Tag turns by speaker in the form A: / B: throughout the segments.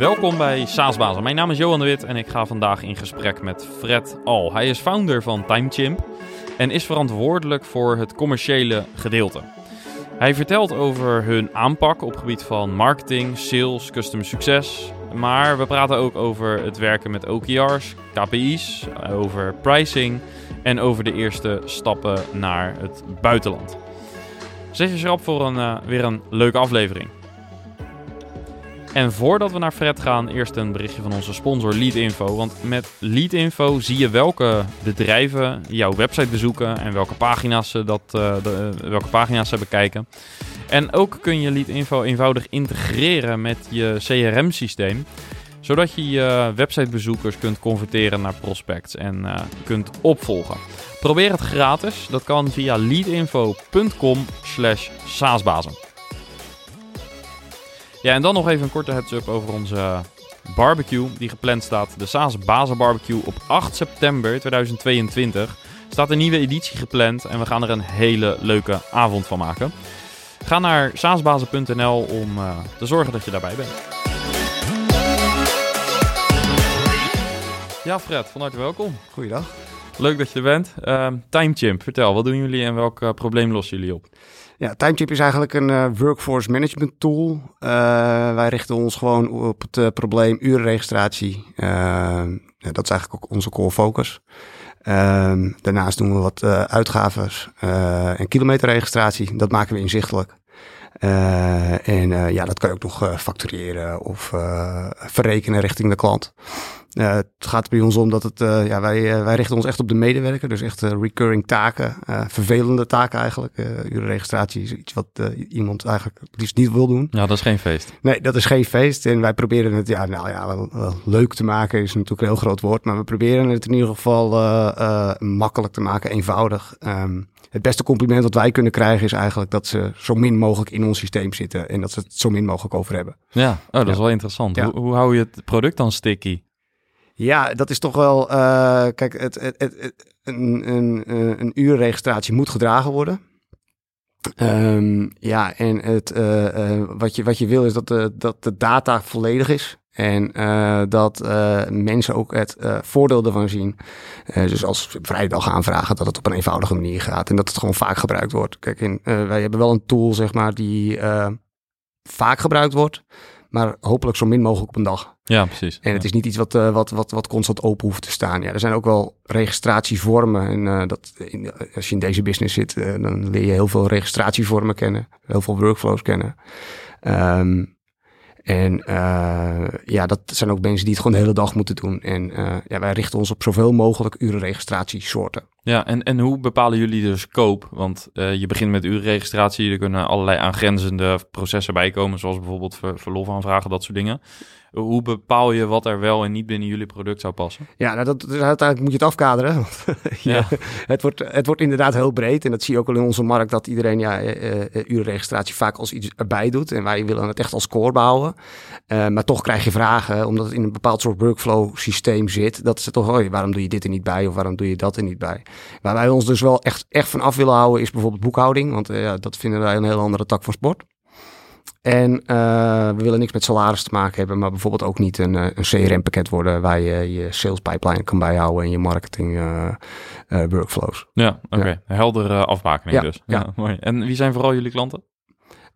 A: Welkom bij SaaSbazen. Mijn naam is Johan de Wit en ik ga vandaag in gesprek met Fred Al. Hij is founder van TimeChimp en is verantwoordelijk voor het commerciële gedeelte. Hij vertelt over hun aanpak op gebied van marketing, sales, customer succes. Maar we praten ook over het werken met OKR's, KPI's, over pricing en over de eerste stappen naar het buitenland. Zet je schrap voor een, uh, weer een leuke aflevering. En voordat we naar Fred gaan, eerst een berichtje van onze sponsor Leadinfo. Want met Leadinfo zie je welke bedrijven jouw website bezoeken en welke pagina's ze, dat, uh, de, welke pagina's ze bekijken. En ook kun je Leadinfo eenvoudig integreren met je CRM-systeem zodat je je websitebezoekers kunt converteren naar prospects en uh, kunt opvolgen. Probeer het gratis. Dat kan via leadinfo.com slash saasbazen. Ja, en dan nog even een korte heads-up over onze barbecue die gepland staat. De Saas Bazen Barbecue op 8 september 2022 staat een nieuwe editie gepland en we gaan er een hele leuke avond van maken. Ga naar saasbazen.nl om uh, te zorgen dat je daarbij bent. Ja, Fred, van harte welkom.
B: Goeiedag.
A: Leuk dat je er bent. Uh, TimeChimp, vertel, wat doen jullie en welk uh, probleem lossen jullie op?
B: Ja, TimeChimp is eigenlijk een uh, workforce management tool. Uh, wij richten ons gewoon op het uh, probleem urenregistratie. Dat is eigenlijk ook onze core focus. Ehm, daarnaast doen we wat uitgaves en kilometerregistratie. Dat maken we inzichtelijk. En ja, dat kan je ook nog factureren of verrekenen richting de klant. Het gaat bij ons om dat het, ja, wij, wij richten ons echt op de medewerker. Dus echt recurring taken, vervelende taken eigenlijk. urenregistratie is iets wat iemand eigenlijk het liefst niet wil doen.
A: Ja, dat is geen feest.
B: Nee, dat is geen feest. En wij proberen het, ja, nou ja, wel, wel leuk te maken is natuurlijk een heel groot woord. Maar we proberen het in ieder geval makkelijk te maken, eenvoudig. Um, het beste compliment dat wij kunnen krijgen is eigenlijk dat ze zo min mogelijk in ons systeem zitten. En dat ze het zo min mogelijk over hebben.
A: Ja, oh, dat ja. is wel interessant. Ja. Hoe, hoe hou je het product dan sticky?
B: Ja, dat is toch wel. Uh, kijk, het, het, het, een, een, een uurregistratie moet gedragen worden. Um, ja, en het, uh, uh, wat, je, wat je wil is dat de, dat de data volledig is. En uh, dat uh, mensen ook het uh, voordeel ervan zien. dus als vrijdag aanvragen, dat het op een eenvoudige manier gaat. En dat het gewoon vaak gebruikt wordt. Kijk, in, wij hebben wel een tool, zeg maar, die vaak gebruikt wordt maar hopelijk zo min mogelijk op een dag.
A: Ja, precies.
B: En het is niet iets wat, wat, wat, wat constant open hoeft te staan. Ja, er zijn ook wel registratievormen. En dat, in, als je in deze business zit, dan leer je heel veel registratievormen kennen, heel veel workflows kennen. Um, en uh, ja, dat zijn ook mensen die het gewoon de hele dag moeten doen. En uh, ja, wij richten ons op zoveel mogelijk urenregistratiesoorten.
A: Ja, en, en hoe bepalen jullie de scope? Want uh, je begint met urenregistratie, er kunnen allerlei aangrenzende processen bij komen, zoals bijvoorbeeld ver, verlofaanvragen, dat soort dingen. Hoe bepaal je wat er wel en niet binnen jullie product zou passen?
B: Ja, nou dat, uiteindelijk moet je het afkaderen. ja, ja. Het, wordt, het wordt inderdaad heel breed. En dat zie je ook al in onze markt, dat iedereen ja, uh, urenregistratie vaak als iets erbij doet. En wij willen het echt als core bouwen. Uh, maar toch krijg je vragen, omdat het in een bepaald soort workflow systeem zit. Dat ze toch, oh, waarom doe je dit er niet bij? Of waarom doe je dat er niet bij? Waar wij ons dus wel echt, echt van af willen houden, is bijvoorbeeld boekhouding. Want ja, dat vinden wij een heel andere tak van sport. En uh, we willen niks met salaris te maken hebben, maar bijvoorbeeld ook niet een, een CRM-pakket worden waar je je sales pipeline kan bijhouden en je marketing uh, uh, workflows.
A: Ja, oké. Okay. Ja. Heldere afbakening ja, dus. Ja. ja. mooi. En wie zijn vooral jullie klanten?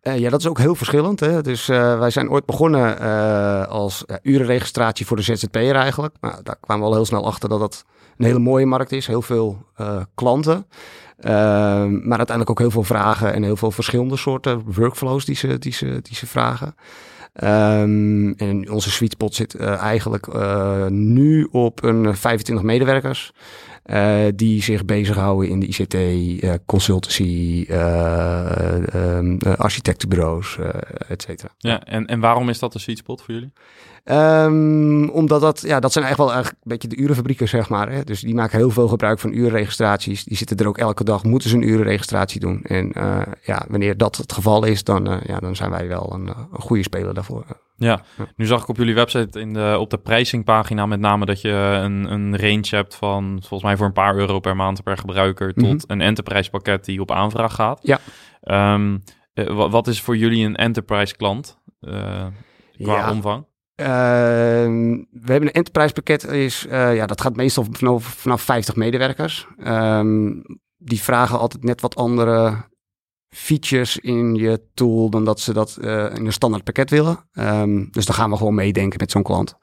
B: Ja, dat is ook heel verschillend. Hè? Dus wij zijn ooit begonnen als urenregistratie voor de ZZP'er eigenlijk. Nou, daar kwamen we al heel snel achter dat dat een hele mooie markt is. Heel veel klanten. Uh, maar uiteindelijk ook heel veel vragen en heel veel verschillende soorten workflows die ze, die ze, die ze vragen. Um, en onze sweet spot zit uh, eigenlijk uh, nu op een 25 medewerkers. Uh, die zich bezighouden in de ICT, consultancy, um, architectenbureaus, et cetera.
A: Ja, en, en waarom is dat een sweet spot voor jullie?
B: Um, omdat dat, ja, dat zijn eigenlijk wel eigenlijk een beetje de urenfabrieken, zeg maar. Hè? Dus die maken heel veel gebruik van urenregistraties. Die zitten er ook elke dag, moeten ze een urenregistratie doen. En uh, ja, wanneer dat het geval is, dan, uh, ja, dan zijn wij wel een, een goede speler daarvoor.
A: Ja. ja, nu zag ik op jullie website in de, op de prijsingpagina met name dat je een, een range hebt van volgens mij voor een paar euro per maand per gebruiker tot mm -hmm. een enterprise pakket die op aanvraag gaat.
B: Ja.
A: Um, wat is voor jullie een enterprise klant qua ja. omvang?
B: Ehm, we hebben een enterprise pakket, is, uh, ja, dat gaat meestal vanaf, vanaf 50 medewerkers. Ehm, die vragen altijd net wat andere features in je tool dan dat ze dat uh, in een standaard pakket willen. Um, dus dan gaan we gewoon meedenken met zo'n klant.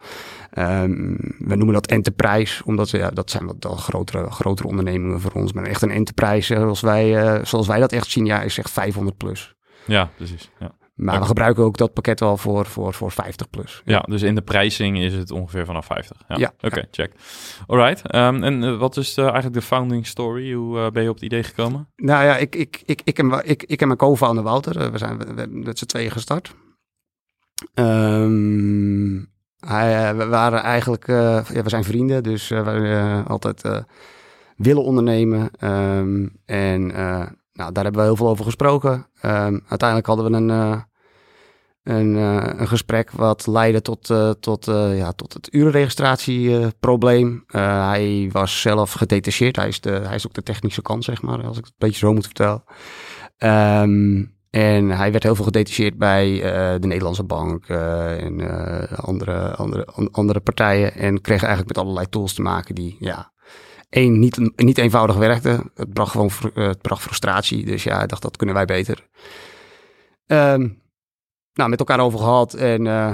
B: We noemen dat enterprise, omdat ja, dat zijn wat grotere, grotere ondernemingen voor ons. Maar echt een enterprise, zoals wij, zoals wij dat echt zien, ja, is echt 500 plus.
A: Ja, precies. Ja.
B: Maar we gebruiken ook dat pakket wel voor, voor, voor 50 plus.
A: Ja. dus in de prijzing is het ongeveer vanaf 50. Ja, ja oké, check. Alright. Um, en uh, wat is de, eigenlijk de founding story? Hoe uh, ben je op het idee gekomen?
B: Nou ja, ik, ik, ik, ik, en, ik, ik en mijn co-founder Wouter, uh, we zijn we, we met z'n tweeën gestart. Um, hij, we waren eigenlijk, ja, we zijn vrienden, dus we altijd willen ondernemen. Um, en nou, daar hebben we heel veel over gesproken. Um, uiteindelijk hadden we een, uh, een, uh, een, gesprek wat leidde tot, uh, tot, ja, tot het urenregistratieprobleem. hij was zelf gedetacheerd. Hij is, de, hij is ook de technische kant, zeg maar, als ik het een beetje zo moet vertellen. Um, en hij werd heel veel gedetacheerd bij de Nederlandse Bank en andere, andere, andere partijen. En kreeg eigenlijk met allerlei tools te maken die ja, één, niet, niet eenvoudig werkte. Het bracht gewoon eh, het bracht frustratie. Dus ja, ik dacht, dat kunnen wij beter. Um, nou, met elkaar over gehad. En uh,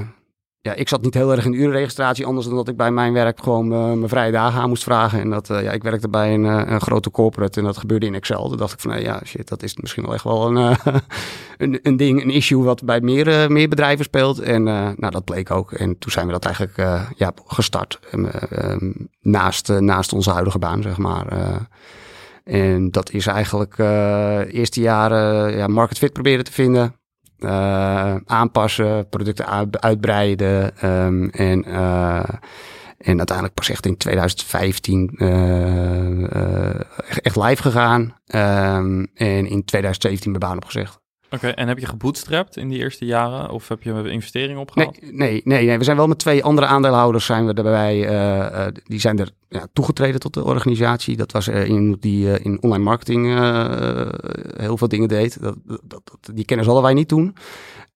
B: ja, ik zat niet heel erg in de urenregistratie. Anders dan dat ik bij mijn werk gewoon uh, mijn vrije dagen aan moest vragen. En dat, uh, ja, ik werkte bij een, een, grote corporate en dat gebeurde in Excel. Toen dacht ik van, nou ja, shit, dat is misschien wel echt wel een, een, een, ding, een issue wat bij meer, meer bedrijven speelt. En nou, dat bleek ook. En toen zijn we dat eigenlijk ja, gestart. Ehm, naast, naast onze huidige baan, zeg maar. en dat is eigenlijk eerste jaren ja, market fit proberen te vinden. Uh, aanpassen, producten uitbreiden um, en, uh, en uiteindelijk pas echt in 2015 uh, echt live gegaan um, en in 2017 mijn baan opgezegd.
A: Oké, en heb je gebootstrapped in die eerste jaren of heb je investeringen opgehaald?
B: Nee, nee, nee, nee, we zijn wel met twee andere aandeelhouders zijn we erbij. Uh, uh, die zijn er ja, toegetreden tot de organisatie. Dat was uh, iemand die uh, in online marketing heel veel dingen deed. Dat, dat, dat, die kennis hadden wij niet toen.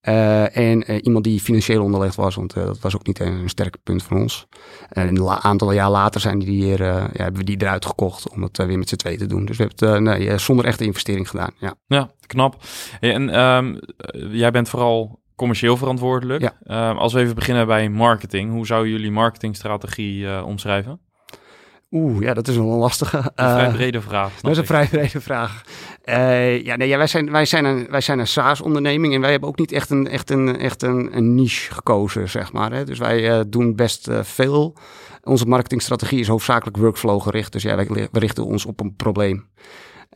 B: En iemand die financieel onderlegd was, want dat was ook niet een, een sterk punt van ons. En een aantal jaar later zijn die hier, ja, hebben we die eruit gekocht om het weer met z'n twee te doen. Dus we hebben het nee, zonder echte investering gedaan. Ja,
A: ja knap. En um, jij bent vooral commercieel verantwoordelijk. Ja. Um, als we even beginnen bij marketing, hoe zou jullie marketingstrategie omschrijven?
B: Oeh, ja, dat is wel een lastige.
A: Een vrij eh, brede vraag.
B: Dat is een vrij brede vraag. Uh, ja, nee, ja, wij, zijn, wij, zijn een, wij zijn een SaaS-onderneming en wij hebben ook niet echt een, echt een, echt een, een niche gekozen, zeg maar. Hè. Dus wij uh, doen best veel. Onze marketingstrategie is hoofdzakelijk workflow gericht. Dus ja, wij, we richten ons op een probleem.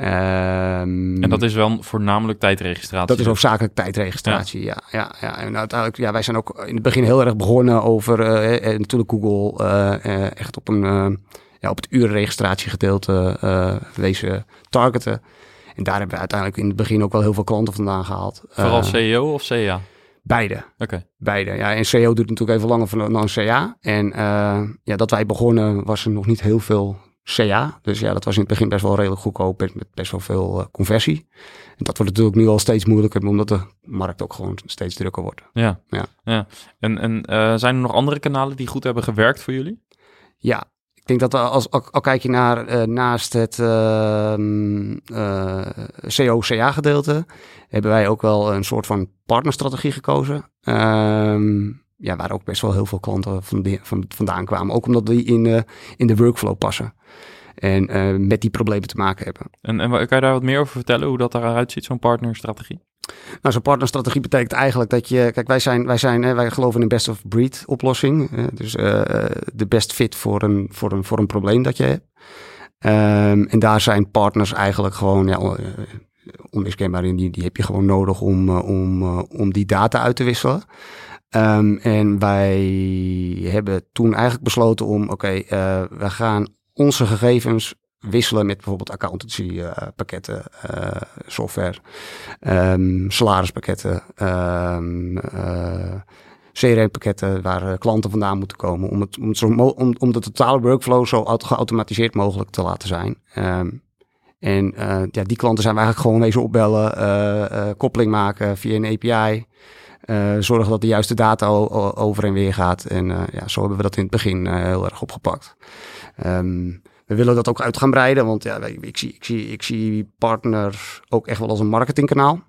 A: Um, en dat is wel voornamelijk tijdregistratie?
B: Dat is hoofdzakelijk tijdregistratie, ja. ja, ja, En uiteindelijk, ja, wij zijn ook in het begin heel erg begonnen over uh, natuurlijk Google, uh, echt op een ja, op het urenregistratiegedeelte uh, wezen targeten. En daar hebben we uiteindelijk in het begin ook wel heel veel klanten vandaan gehaald.
A: Vooral uh, CEO of CA?
B: Beide.
A: Oké.
B: Beide. Ja, en CEO duurt natuurlijk even langer dan CA. En uh, ja, dat wij begonnen was er nog niet heel veel CA. Dus ja, dat was in het begin best wel redelijk goedkoop met best wel veel uh, conversie. En dat wordt natuurlijk nu al steeds moeilijker, omdat de markt ook gewoon steeds drukker wordt.
A: Ja. ja. ja. En, en uh, zijn er nog andere kanalen die goed hebben gewerkt voor jullie?
B: Ja, ik denk dat we als, al, kijk je naar uh, naast het uh, uh, COCA gedeelte, hebben wij ook wel een soort van partnerstrategie gekozen. Um, ja, waar ook best wel heel veel klanten van die, van, vandaan kwamen. Ook omdat die in, uh, in de workflow passen. En uh, met die problemen te maken hebben.
A: En, en kan je daar wat meer over vertellen, hoe dat eruit ziet, zo'n partnerstrategie?
B: Nou, zo'n partnerstrategie betekent eigenlijk dat je... Kijk, wij, zijn, wij, zijn, wij geloven in een best of breed oplossing. Dus uh, de best fit voor een, voor, een, voor een probleem dat je hebt. Um, en daar zijn partners eigenlijk gewoon ja, onmiskenbaar in. Die, die heb je gewoon nodig om, om, om die data uit te wisselen. Um, en wij hebben toen eigenlijk besloten om, oké, okay, we gaan onze gegevens wisselen met bijvoorbeeld accountancy uh, software, um, salarispakketten, um, uh, CRM-pakketten waar klanten vandaan moeten komen. Om, het, om, zo om, om de totale workflow zo geautomatiseerd mogelijk te laten zijn. En ja, die klanten zijn we eigenlijk gewoon wezen opbellen, koppeling maken via een API. Zorgen dat de juiste data over en weer gaat. En ja, zo hebben we dat in het begin heel erg opgepakt. Um, we willen dat ook uit gaan breiden, want ja, ik, zie, ik, zie, ik zie partners ook echt wel als een marketingkanaal.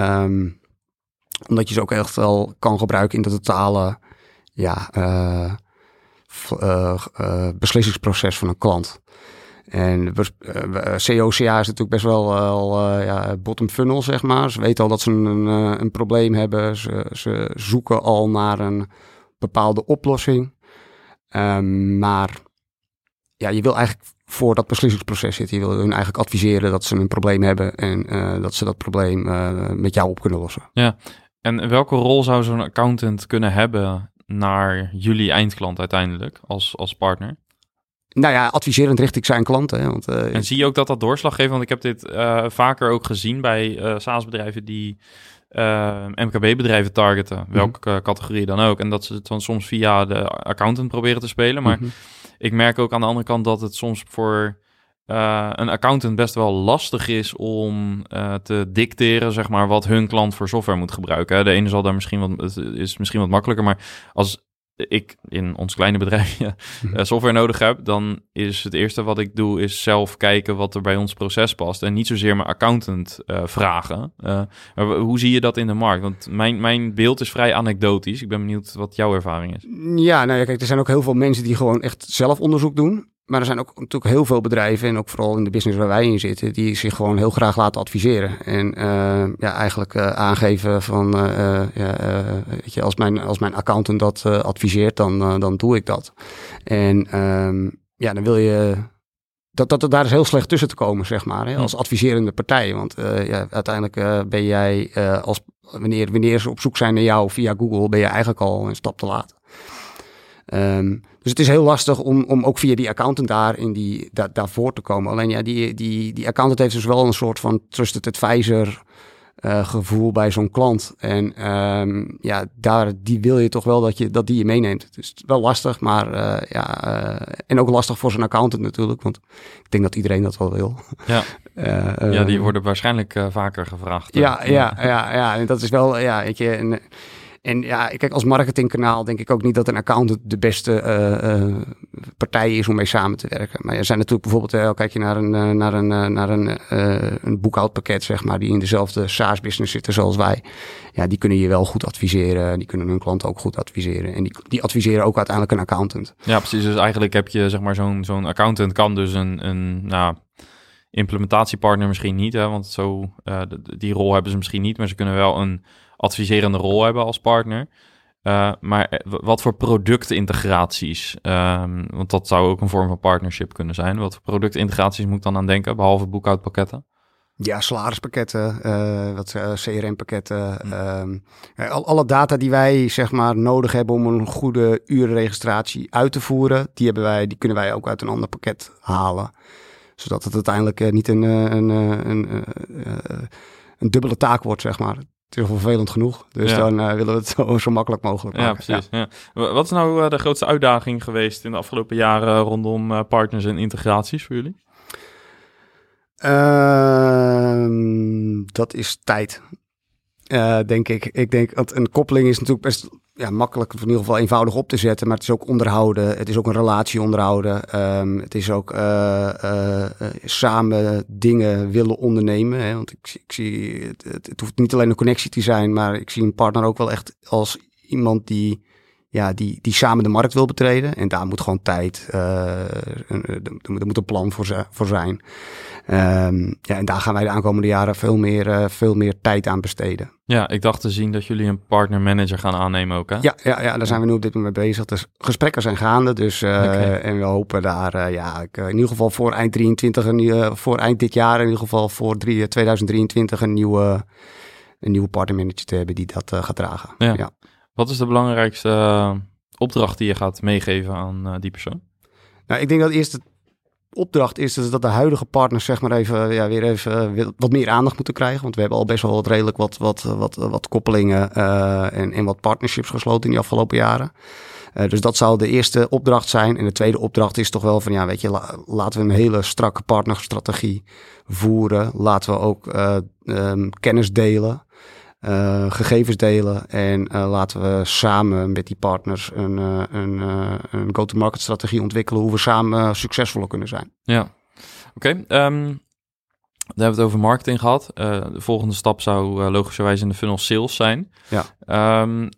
B: Um, omdat je ze ook echt wel kan gebruiken in de totale ja, beslissingsproces van een klant. En COCA is natuurlijk best wel ja, bottom funnel, zeg maar. Ze weten al dat ze een, een probleem hebben. Ze, ze, zoeken al naar een bepaalde oplossing. Um, maar ja, je wil eigenlijk voor dat beslissingsproces zitten. Je wil hun eigenlijk adviseren dat ze een probleem hebben en dat ze dat probleem met jou op kunnen lossen.
A: Ja, en welke rol zou zo'n accountant kunnen hebben naar jullie eindklant uiteindelijk als, als partner?
B: Nou ja, adviserend richting zijn klanten. Want, uh,
A: en zie je ook dat dat doorslag geeft? Want ik heb dit vaker ook gezien bij SaaS-bedrijven die MKB-bedrijven targeten, mhm. welke categorie dan ook. En dat ze het dan soms via de accountant proberen te spelen. Maar mhm ik merk ook aan de andere kant dat het soms voor uh, een accountant best wel lastig is om uh, te dicteren, zeg maar, wat hun klant voor software moet gebruiken. De ene zal daar misschien wat, is misschien wat makkelijker, maar als ik in ons kleine bedrijfje mhm. eh, software nodig heb, dan is het eerste wat ik doe, is zelf kijken wat er bij ons proces past. En niet zozeer mijn accountant uh, vragen. Uh, hoe zie je dat in de markt? Want mijn, mijn beeld is vrij anekdotisch. Ik ben benieuwd wat jouw ervaring is.
B: Ja, nou ja, kijk, er zijn ook heel veel mensen die gewoon echt zelf onderzoek doen. Maar er zijn ook natuurlijk heel veel bedrijven, en ook vooral in de business waar wij in zitten, die zich gewoon heel graag laten adviseren. En uh, ja, eigenlijk uh, aangeven van, uh, ja, weet je, als mijn, als mijn accountant dat adviseert, dan, dan doe ik dat. En um, ja, dan wil je dat, dat, daar is heel slecht tussen te komen, zeg maar, hè, als adviserende partij. Want uh, ja, uiteindelijk uh, ben jij, uh, als, wanneer, wanneer ze op zoek zijn naar jou via Google, ben je eigenlijk al een stap te laat. Um, dus het is heel lastig om, om ook via die accountant daar in die, da, daarvoor te komen. Alleen ja, die, die, die accountant heeft dus wel een soort van trusted advisor uh, gevoel bij zo'n klant. En um, ja, daar, die wil je toch wel dat, je, dat die je meeneemt. Het is wel lastig, maar uh, ja, uh, en ook lastig voor zo'n accountant natuurlijk. Want ik denk dat iedereen dat wel wil.
A: Ja, ja die worden waarschijnlijk vaker gevraagd.
B: Ja, ja, ja, ja, en dat is wel, ja, weet je... En, en ja, kijk, als marketingkanaal denk ik ook niet dat een accountant de beste uh, uh, partij is om mee samen te werken. Maar er zijn natuurlijk bijvoorbeeld, uh, kijk je naar een, naar een, naar een, een boekhoudpakket, zeg maar, die in dezelfde SaaS-business zitten zoals wij. Ja, die kunnen je wel goed adviseren. Die kunnen hun klanten ook goed adviseren. En die, die adviseren ook uiteindelijk een accountant.
A: Ja, precies. Dus eigenlijk heb je, zeg maar, zo'n zo'n accountant kan dus een, een nou, implementatiepartner misschien niet, hè, want zo, die rol hebben ze misschien niet, maar ze kunnen wel een adviserende rol hebben als partner. Uh, maar eh, wat voor productintegraties, um, want dat zou ook een vorm van partnership kunnen zijn. Wat voor productintegraties moet ik dan aan denken, behalve boekhoudpakketten?
B: Ja, salarispakketten, uh, wat CRM-pakketten. Hm. Um, al, alle data die wij zeg maar nodig hebben om een goede urenregistratie uit te voeren, die, hebben wij, die kunnen wij ook uit een ander pakket halen. Zodat het uiteindelijk niet een, een, een, een, een dubbele taak wordt, zeg maar vervelend genoeg. Dus dan uh, willen we het zo, zo makkelijk mogelijk maken.
A: Ja, precies. Ja. Wat is nou uh, de grootste uitdaging geweest in de afgelopen jaren rondom uh, partners en integraties voor jullie?
B: Ehm, dat is tijd. denk ik. Ik denk dat een koppeling is natuurlijk best ja, makkelijk, in ieder geval eenvoudig op te zetten. Maar het is ook onderhouden. Het is ook een relatie onderhouden. Um, het is ook uh, uh, samen dingen willen ondernemen. Hè? Want ik, ik zie, het, het, hoeft niet alleen een connectie te zijn, maar ik zie een partner ook wel echt als iemand die, ja, die, die samen de markt wil betreden. En daar moet gewoon tijd, er moet een plan voor zijn. Um, ja, en daar gaan wij de aankomende jaren veel meer, uh, veel meer tijd aan besteden.
A: Ja, ik dacht te zien dat jullie een partner manager gaan aannemen ook, hè?
B: Ja, ja, ja daar zijn we nu op dit moment mee bezig. Dus gesprekken zijn gaande, dus uh, okay. en we hopen daar, uh, ja, in ieder geval voor eind 23, een, voor eind dit jaar, in ieder geval voor drie, 2023 een nieuwe, een nieuwe partner manager te hebben die dat gaat dragen.
A: Ja. ja. Wat is de belangrijkste opdracht die je gaat meegeven aan die persoon?
B: Nou, ik denk dat eerst het opdracht is dus dat de huidige partners zeg maar even, ja, weer even eh, wat meer aandacht moeten krijgen. Want we hebben al best wel wat redelijk wat, wat, wat, koppelingen uh, en, en wat partnerships gesloten in die afgelopen jaren. Uh, dus dat zou de eerste opdracht zijn. En de tweede opdracht is toch wel van, ja, weet je, laten we een hele strakke partnerstrategie voeren. Laten we ook um, kennis delen. Eh, gegevens delen en eh, laten we samen met die partners een, uh, een, een go-to-market strategie ontwikkelen hoe we samen succesvoller kunnen zijn.
A: Ja, oké. Okay, um, daar hebben we het over marketing gehad. de volgende stap zou logischerwijs in de funnel sales zijn.
B: Ja.
A: Um,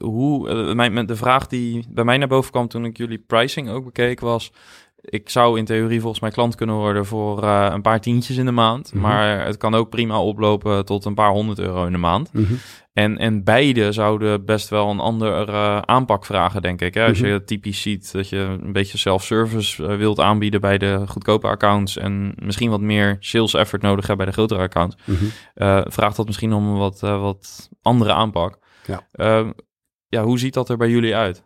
A: hoe, mijn, de vraag die bij mij naar boven kwam toen ik jullie pricing ook bekeek was ik zou in theorie volgens mij klant kunnen worden voor uh, een paar tientjes in de maand.
B: Mhm.
A: Maar het kan ook prima oplopen tot een paar honderd euro in de maand.
B: Mhm.
A: En, en beide zouden best wel een andere uh, aanpak vragen, denk ik. Hè? Als
B: Mhm.
A: je typisch ziet dat je een beetje self-service uh, wilt aanbieden bij de goedkope accounts... en misschien wat meer sales effort nodig hebt bij de grotere accounts... Uh, vraagt dat misschien om een wat, uh, wat andere aanpak.
B: Ja.
A: Uh, ja, hoe ziet dat er bij jullie uit?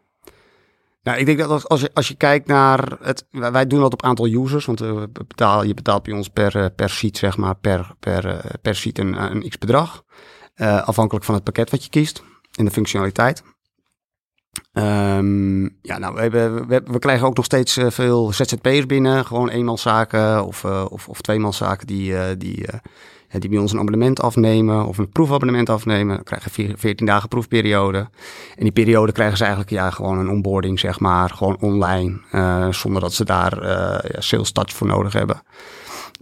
B: Nou, ik denk dat als, als, je, als je kijkt naar het, wij doen dat op aantal users, want we betaal, je betaalt bij ons per, eh, per sheet, zeg maar, per, per, eh, per sheet een, een x bedrag. Afhankelijk van het pakket wat je kiest en de functionaliteit. Um, ja, nou, we, we, we, krijgen ook nog steeds veel ZZP'ers binnen, gewoon eenmanszaken of, of, of tweemanszaken die, die, die bij ons een abonnement afnemen of een proefabonnement afnemen. Dan krijgen ze 14 dagen proefperiode. En die periode krijgen ze eigenlijk ja, gewoon een onboarding, zeg maar, gewoon online, uh, zonder dat ze daar uh, sales touch voor nodig hebben.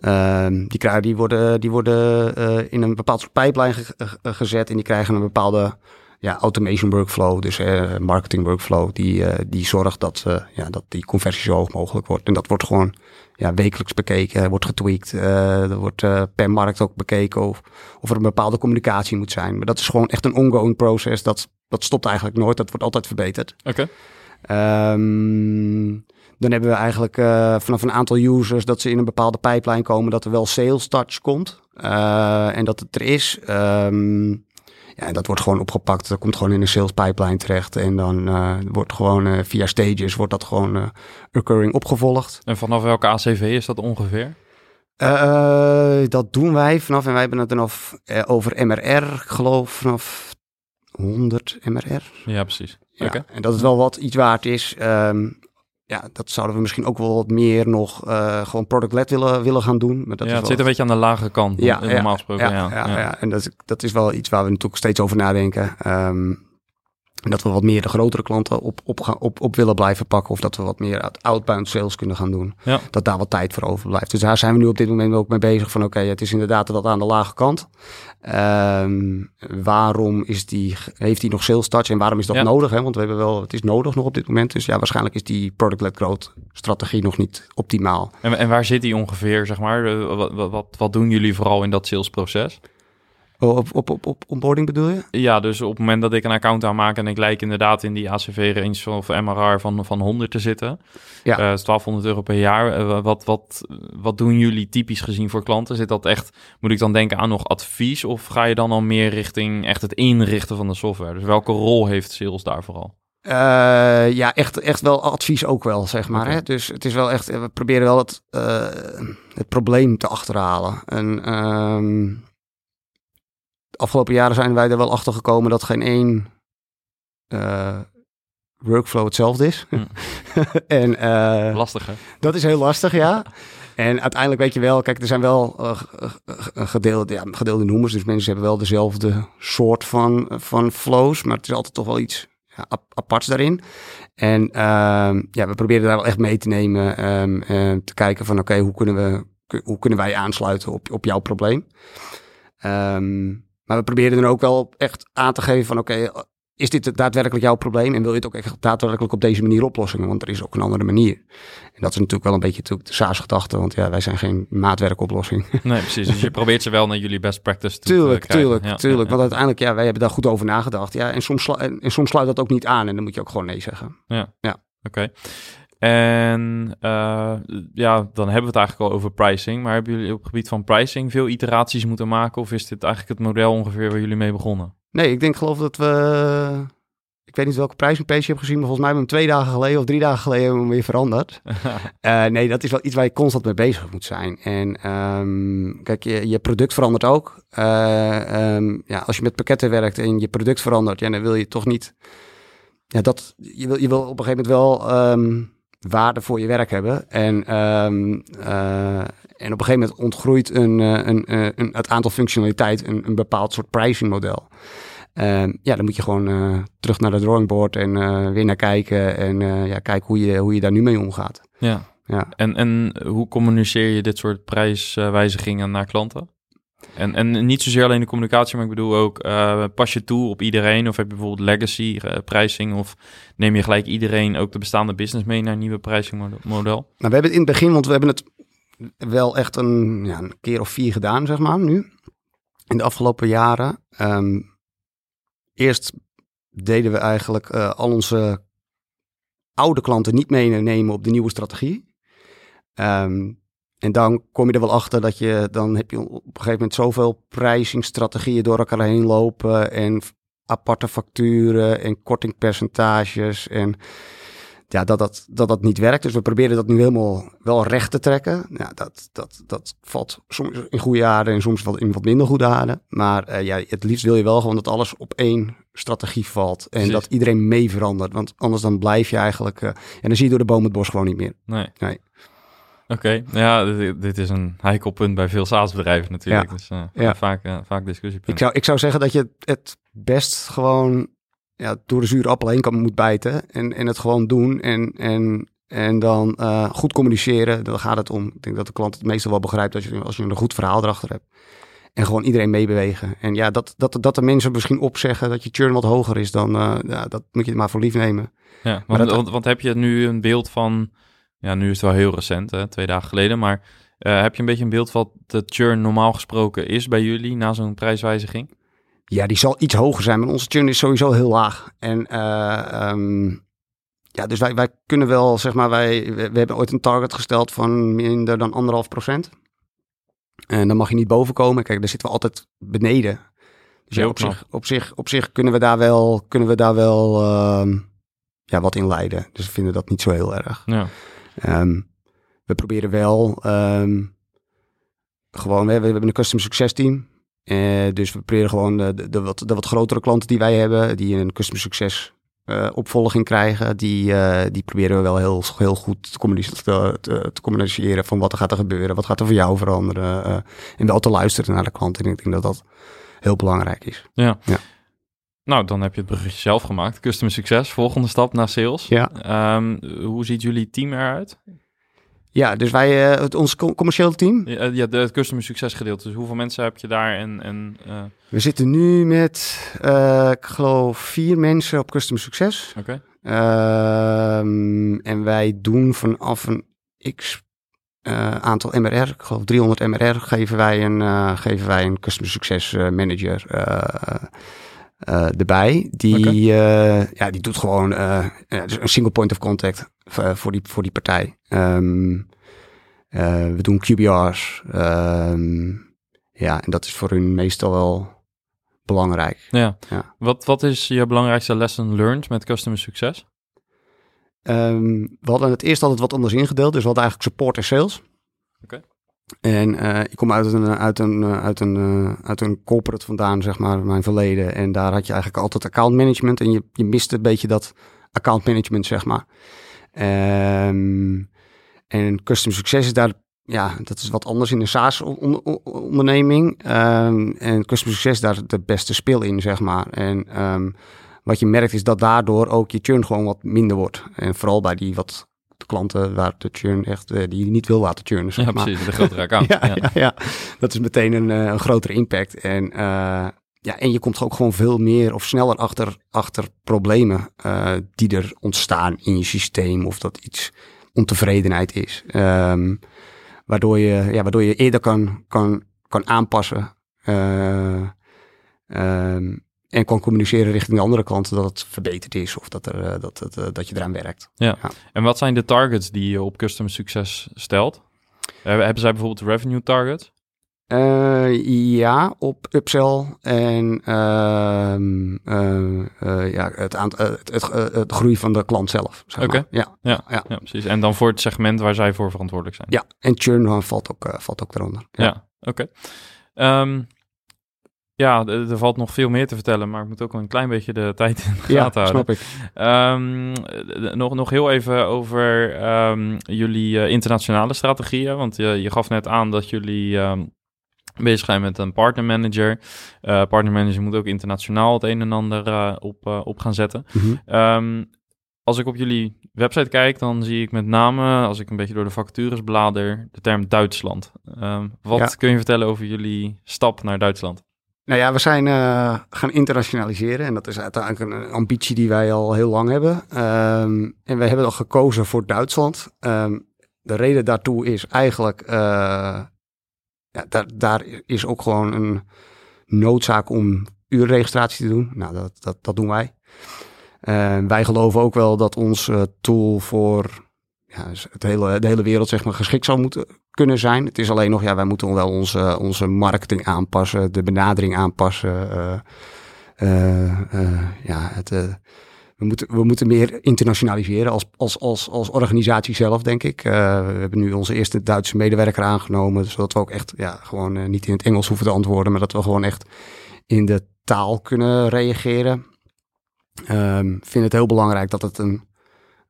B: Uh, die, krijgen, die worden, die worden uh, in een bepaald soort pipeline ge ge gezet en die krijgen een bepaalde ja, automation workflow, dus marketing workflow, die, die zorgt dat, uh, ja, dat die conversie zo hoog mogelijk wordt. En dat wordt gewoon ja, wekelijks bekeken, wordt getweakt. er wordt per markt ook bekeken of, of er een bepaalde communicatie moet zijn. Maar dat is gewoon echt een ongoing proces. Dat, dat stopt eigenlijk nooit. Dat wordt altijd verbeterd.
A: Oké.
B: Okay. Um, dan hebben we eigenlijk vanaf een aantal users dat ze in een bepaalde pipeline komen, dat er wel sales touch komt. en dat het er is. Um, ja, en dat wordt gewoon opgepakt. Dat komt gewoon in een sales pipeline terecht. En dan uh, wordt gewoon uh, via stages wordt dat gewoon uh, occurring opgevolgd.
A: En vanaf welke ACV is dat ongeveer?
B: dat doen wij vanaf, en wij hebben het dan of, over MRR, ik geloof vanaf 100 MRR.
A: Ja, precies.
B: Ja,
A: okay.
B: En dat het wel wat iets waard is. Um, ja, dat zouden we misschien ook wel wat meer nog uh, gewoon product-led willen, willen gaan doen. Maar dat
A: ja,
B: is
A: het zit een beetje aan de lage kant,
B: ja,
A: normaal
B: ja,
A: gesproken.
B: Ja,
A: ja,
B: ja, ja. en dat is, dat is wel iets waar we natuurlijk steeds over nadenken. Um, dat we wat meer de grotere klanten op, op, gaan, op, op willen blijven pakken. Of dat we wat meer outbound sales kunnen gaan doen.
A: Ja.
B: Dat daar wat tijd voor overblijft. Dus daar zijn we nu op dit moment ook mee bezig. Van oké, okay, het is inderdaad dat aan de lage kant. Um, waarom is die, heeft die nog sales touch en waarom is dat
A: Ja.
B: nodig? Hè? Want we hebben wel, het is nodig nog op dit moment. Dus ja, waarschijnlijk is die product-led growth strategie nog niet optimaal.
A: En, en waar zit die ongeveer, zeg maar? Eh, wat, wat, wat doen jullie vooral in dat salesproces?
B: Oh, Op, op, op, op onboarding bedoel je?
A: Ja, dus op het moment dat ik een account aanmaak en ik lijk inderdaad in die ACV-range of MRR van, van 100 te zitten,
B: Ja.
A: eh, 1200 euro per jaar, eh, wat, wat, wat doen jullie typisch gezien voor klanten? Zit dat echt, moet ik dan denken aan nog advies of ga je dan al meer richting echt het inrichten van de software? Dus welke rol heeft sales daar vooral?
B: Uh, ja, echt, echt wel advies ook wel, zeg maar. Hè? Dus het is wel echt, we proberen wel het, uh, het probleem te achterhalen. En um, de afgelopen jaren zijn wij er wel achter gekomen dat geen één uh, workflow hetzelfde is.
A: Hm.
B: en uh,
A: Lastig hè?
B: dat is heel lastig, ja. En uiteindelijk weet je wel, kijk, er zijn wel uh, gedeelde, ja, gedeelde noemers. Dus mensen hebben wel dezelfde soort van, van flows. Maar het is altijd toch wel iets ja, aparts daarin. En uh, ja, we proberen daar wel echt mee te nemen. Um, te kijken van oké, okay, hoe kunnen we hoe kunnen wij aansluiten op, op jouw probleem? Um, maar we proberen dan ook wel echt aan te geven van oké, okay, is dit daadwerkelijk jouw probleem? En wil je het ook echt daadwerkelijk op deze manier oplossen? Want er is ook een andere manier. En dat is natuurlijk wel een beetje de SaaS-gedachte, want ja, wij zijn geen maatwerkoplossing.
A: Nee, precies. Dus je probeert ze wel naar jullie best practice toe
B: tuurlijk,
A: te krijgen.
B: Tuurlijk,
A: ja,
B: tuurlijk.
A: Ja,
B: Want uiteindelijk, ja, wij hebben daar goed over nagedacht. Ja, en soms, en, en soms sluit dat ook niet aan en dan moet je ook gewoon nee zeggen.
A: Ja,
B: ja.
A: oké. Okay. En uh, ja, dan hebben we het eigenlijk al over pricing. Maar hebben jullie op het gebied van pricing veel iteraties moeten maken? Of is dit eigenlijk het model ongeveer waar jullie mee begonnen?
B: Nee, ik denk geloof dat we... Ik weet niet welke pricing page je hebt gezien, maar volgens mij hebben we hem twee dagen geleden of drie dagen geleden hebben we hem weer veranderd. uh, nee, dat is wel iets waar je constant mee bezig moet zijn. En um, kijk, je, je product verandert ook. Uh, um, ja, als je met pakketten werkt en je product verandert, ja, dan wil je toch niet... Ja, dat, je, wil, je wil op een gegeven moment wel... Um, waarde voor je werk hebben. En, um, uh, en op een gegeven moment ontgroeit een, eh, een, eh, een, het aantal functionaliteit een, een bepaald soort pricing model. Ehm, ja, dan moet je gewoon eh, terug naar de drawing board en eh, weer naar kijken. En eh, ja, kijken hoe je, hoe je daar nu mee omgaat.
A: Ja.
B: Ja.
A: En, en hoe communiceer je dit soort prijswijzigingen naar klanten? En, en niet zozeer alleen de communicatie, maar ik bedoel ook, eh, pas je toe op iedereen? Of heb je bijvoorbeeld legacy pricing? Of neem je gelijk iedereen, ook de bestaande business mee naar een nieuwe pricing mode- model?
B: Nou, we hebben het in het begin, want we hebben het wel echt een, ja, een keer of vier gedaan, zeg maar, nu. In de afgelopen jaren. Ehm, eerst deden we eigenlijk eh, al onze oude klanten niet meenemen op de nieuwe strategie. Ehm, en dan kom je er wel achter dat je, dan heb je op een gegeven moment zoveel pricingstrategieën door elkaar heen lopen en aparte facturen en kortingpercentages en ja, dat dat, dat dat niet werkt. Dus we proberen dat nu helemaal wel recht te trekken. Ja, dat, dat, dat valt soms in goede aarde en soms in wat minder goede aarde. Maar eh, ja, het liefst wil je wel gewoon dat alles op één strategie valt. En
A: Precies.
B: dat iedereen mee verandert. Want anders dan blijf je eigenlijk... eh, en dan zie je door de boom het bos gewoon niet meer.
A: Nee.
B: Nee.
A: Oké, ja, dit, dit is een heikel punt bij veel SaaS-bedrijven natuurlijk.
B: Ja.
A: Dus eh,
B: Ja.
A: vaak, eh, vaak discussiepunt.
B: Ik zou, ik zou zeggen dat je het, best gewoon ja, door de zure appel heen kan moet bijten. En, en het gewoon doen. En, en, en dan eh, goed communiceren. Dan gaat het om. Ik denk dat de klant het meestal wel begrijpt als je, als je een goed verhaal erachter hebt. En gewoon iedereen meebewegen. En ja, dat, dat, dat de mensen misschien opzeggen dat je churn wat hoger is, dan uh, ja, dat moet je maar voor lief nemen.
A: Ja,
B: Maar
A: want,
B: dat-
A: want, want heb je nu een beeld van, ja, nu is het wel heel recent, hè, twee dagen geleden, maar eh, heb je een beetje een beeld wat de churn normaal gesproken is bij jullie na zo'n prijswijziging?
B: Ja, die zal iets hoger zijn, maar onze churn is sowieso heel laag. En eh, ehm, ja, dus wij, wij kunnen wel, zeg maar, wij, we, hebben ooit een target gesteld van minder dan anderhalf procent. En dan mag je niet boven komen. Kijk, daar zitten we altijd beneden. Dus ja, op, zich, op, zich, op zich kunnen we daar wel, kunnen we daar wel ehm, ja, wat in leiden. Dus we vinden dat niet zo heel erg.
A: Ja,
B: Ehm, we proberen wel ehm, gewoon, we, we hebben een custom success team. Eh, dus we proberen gewoon de, de, de wat, de wat grotere klanten die wij hebben, die een custom success eh, opvolging krijgen, die, eh, die proberen we wel heel, heel goed te communiceren, te, te communiceren van wat er gaat er gebeuren, wat gaat er voor jou veranderen. eh, en wel te luisteren naar de klant. En ik denk dat dat heel belangrijk is.
A: ja.
B: Ja.
A: Nou, dan heb je het bruggetje zelf gemaakt. Customer succes, volgende stap naar sales.
B: Ja.
A: Ehm, hoe ziet jullie team eruit?
B: Ja, dus wij, eh, het, ons co- commerciële team,
A: Ja, eh, ja, de, het customer succes gedeelte. Dus hoeveel mensen heb je daar en... en eh,
B: we zitten nu met, ik geloof, vier mensen op customer success.
A: Oké,
B: Ehm, en wij doen vanaf een x aantal MRR, ik geloof 300 MRR, geven wij een, geven wij een Customer Success eh, Manager erbij. Die, eh, ja, die doet gewoon eh, eh, dus een single point of contact voor, die, voor die partij. Ehm, eh, we doen QBR's. ehm, ja, en dat is voor hun meestal wel belangrijk.
A: ja.
B: Ja.
A: Wat, wat is je belangrijkste lesson learned met customer succes?
B: Ehm, we hadden het eerst altijd wat anders ingedeeld. Dus we hadden eigenlijk support en sales.
A: Oké.
B: En eh, ik kom uit een, uit, een, eh, uit, een, eh, uit een corporate vandaan, zeg maar, mijn verleden. En daar had je eigenlijk altijd account management. En je, je miste een beetje dat account management, zeg maar. Ehm, en custom succes is daar, ja, dat is wat anders in een SaaS-onderneming. Ehm, en custom succes daar de beste speel in, zeg maar. En ehm, wat je merkt is dat daardoor ook je churn gewoon wat minder wordt. En vooral bij die wat klanten waar de churn echt, eh, die je niet wil laten churnen, zeg
A: Ja,
B: maar.
A: precies. De grotere account.
B: Ja,
A: ja.
B: ja. Ja, dat is meteen een, eh, een grotere impact. En, eh, ja, en je komt ook gewoon veel meer of sneller achter, achter problemen die er ontstaan in je systeem. Of dat iets ontevredenheid is. Ehm, waardoor, je, ja, waardoor je eerder kan, kan, kan aanpassen. eh, ehm, en kan communiceren richting de andere klanten dat het verbeterd is. Of dat, er, eh, dat, het, eh, dat je eraan werkt.
A: En wat zijn de targets die je op customer succes stelt? Hebben hebben zij bijvoorbeeld revenue targets?
B: Eh, ja, op upsell en ehm, eh, eh, ja, het, eh, het, het, eh, het groei van de klant zelf. Zeg
A: Oké.
B: maar. ja,
A: Ja,
B: ja.
A: ja, precies. En dan voor het segment waar zij voor verantwoordelijk zijn.
B: ja, en churn eh, valt ook, eh, valt ook eronder.
A: Ja, oké. Ehm, ja, er valt nog veel meer te vertellen, maar ik moet ook een klein beetje de tijd in de gaten
B: Ja,
A: houden.
B: snap ik.
A: Ehm, eh, nog, nog heel even over ehm, jullie eh, internationale strategieën. Want je, je gaf net aan dat jullie ehm, bezig zijn met een partnermanager. Eh partnermanager moet ook internationaal het een en ander eh, op, op gaan zetten.
B: Mhm.
A: Als ik op jullie website kijk, dan zie ik met name, als ik een beetje door de vacatures blader, de term Duitsland. Wat
B: Ja.
A: kun je vertellen over jullie stap naar Duitsland?
B: Nou ja, we zijn eh, gaan internationaliseren en dat is uiteindelijk een ambitie die wij al heel lang hebben. Ehm, en we hebben al gekozen voor Duitsland. Ehm, de reden daartoe is eigenlijk, eh, ja, daar, daar is ook gewoon een noodzaak om uurregistratie te doen. Nou, dat, dat, dat doen wij. Ehm, wij geloven ook wel dat ons eh, tool voor ja, het hele, de hele wereld zeg maar, geschikt zou moeten kunnen zijn. Het is alleen nog, ja, wij moeten wel onze, onze marketing aanpassen, de benadering aanpassen. eh, eh, eh, ja, het, we, moeten, we moeten meer internationaliseren als, als, als, als organisatie zelf, denk ik. We hebben nu onze eerste Duitse medewerker aangenomen, zodat we ook echt ja, gewoon niet in het Engels hoeven te antwoorden, maar dat we gewoon echt in de taal kunnen reageren. Ehm, Ik vind het heel belangrijk dat het een,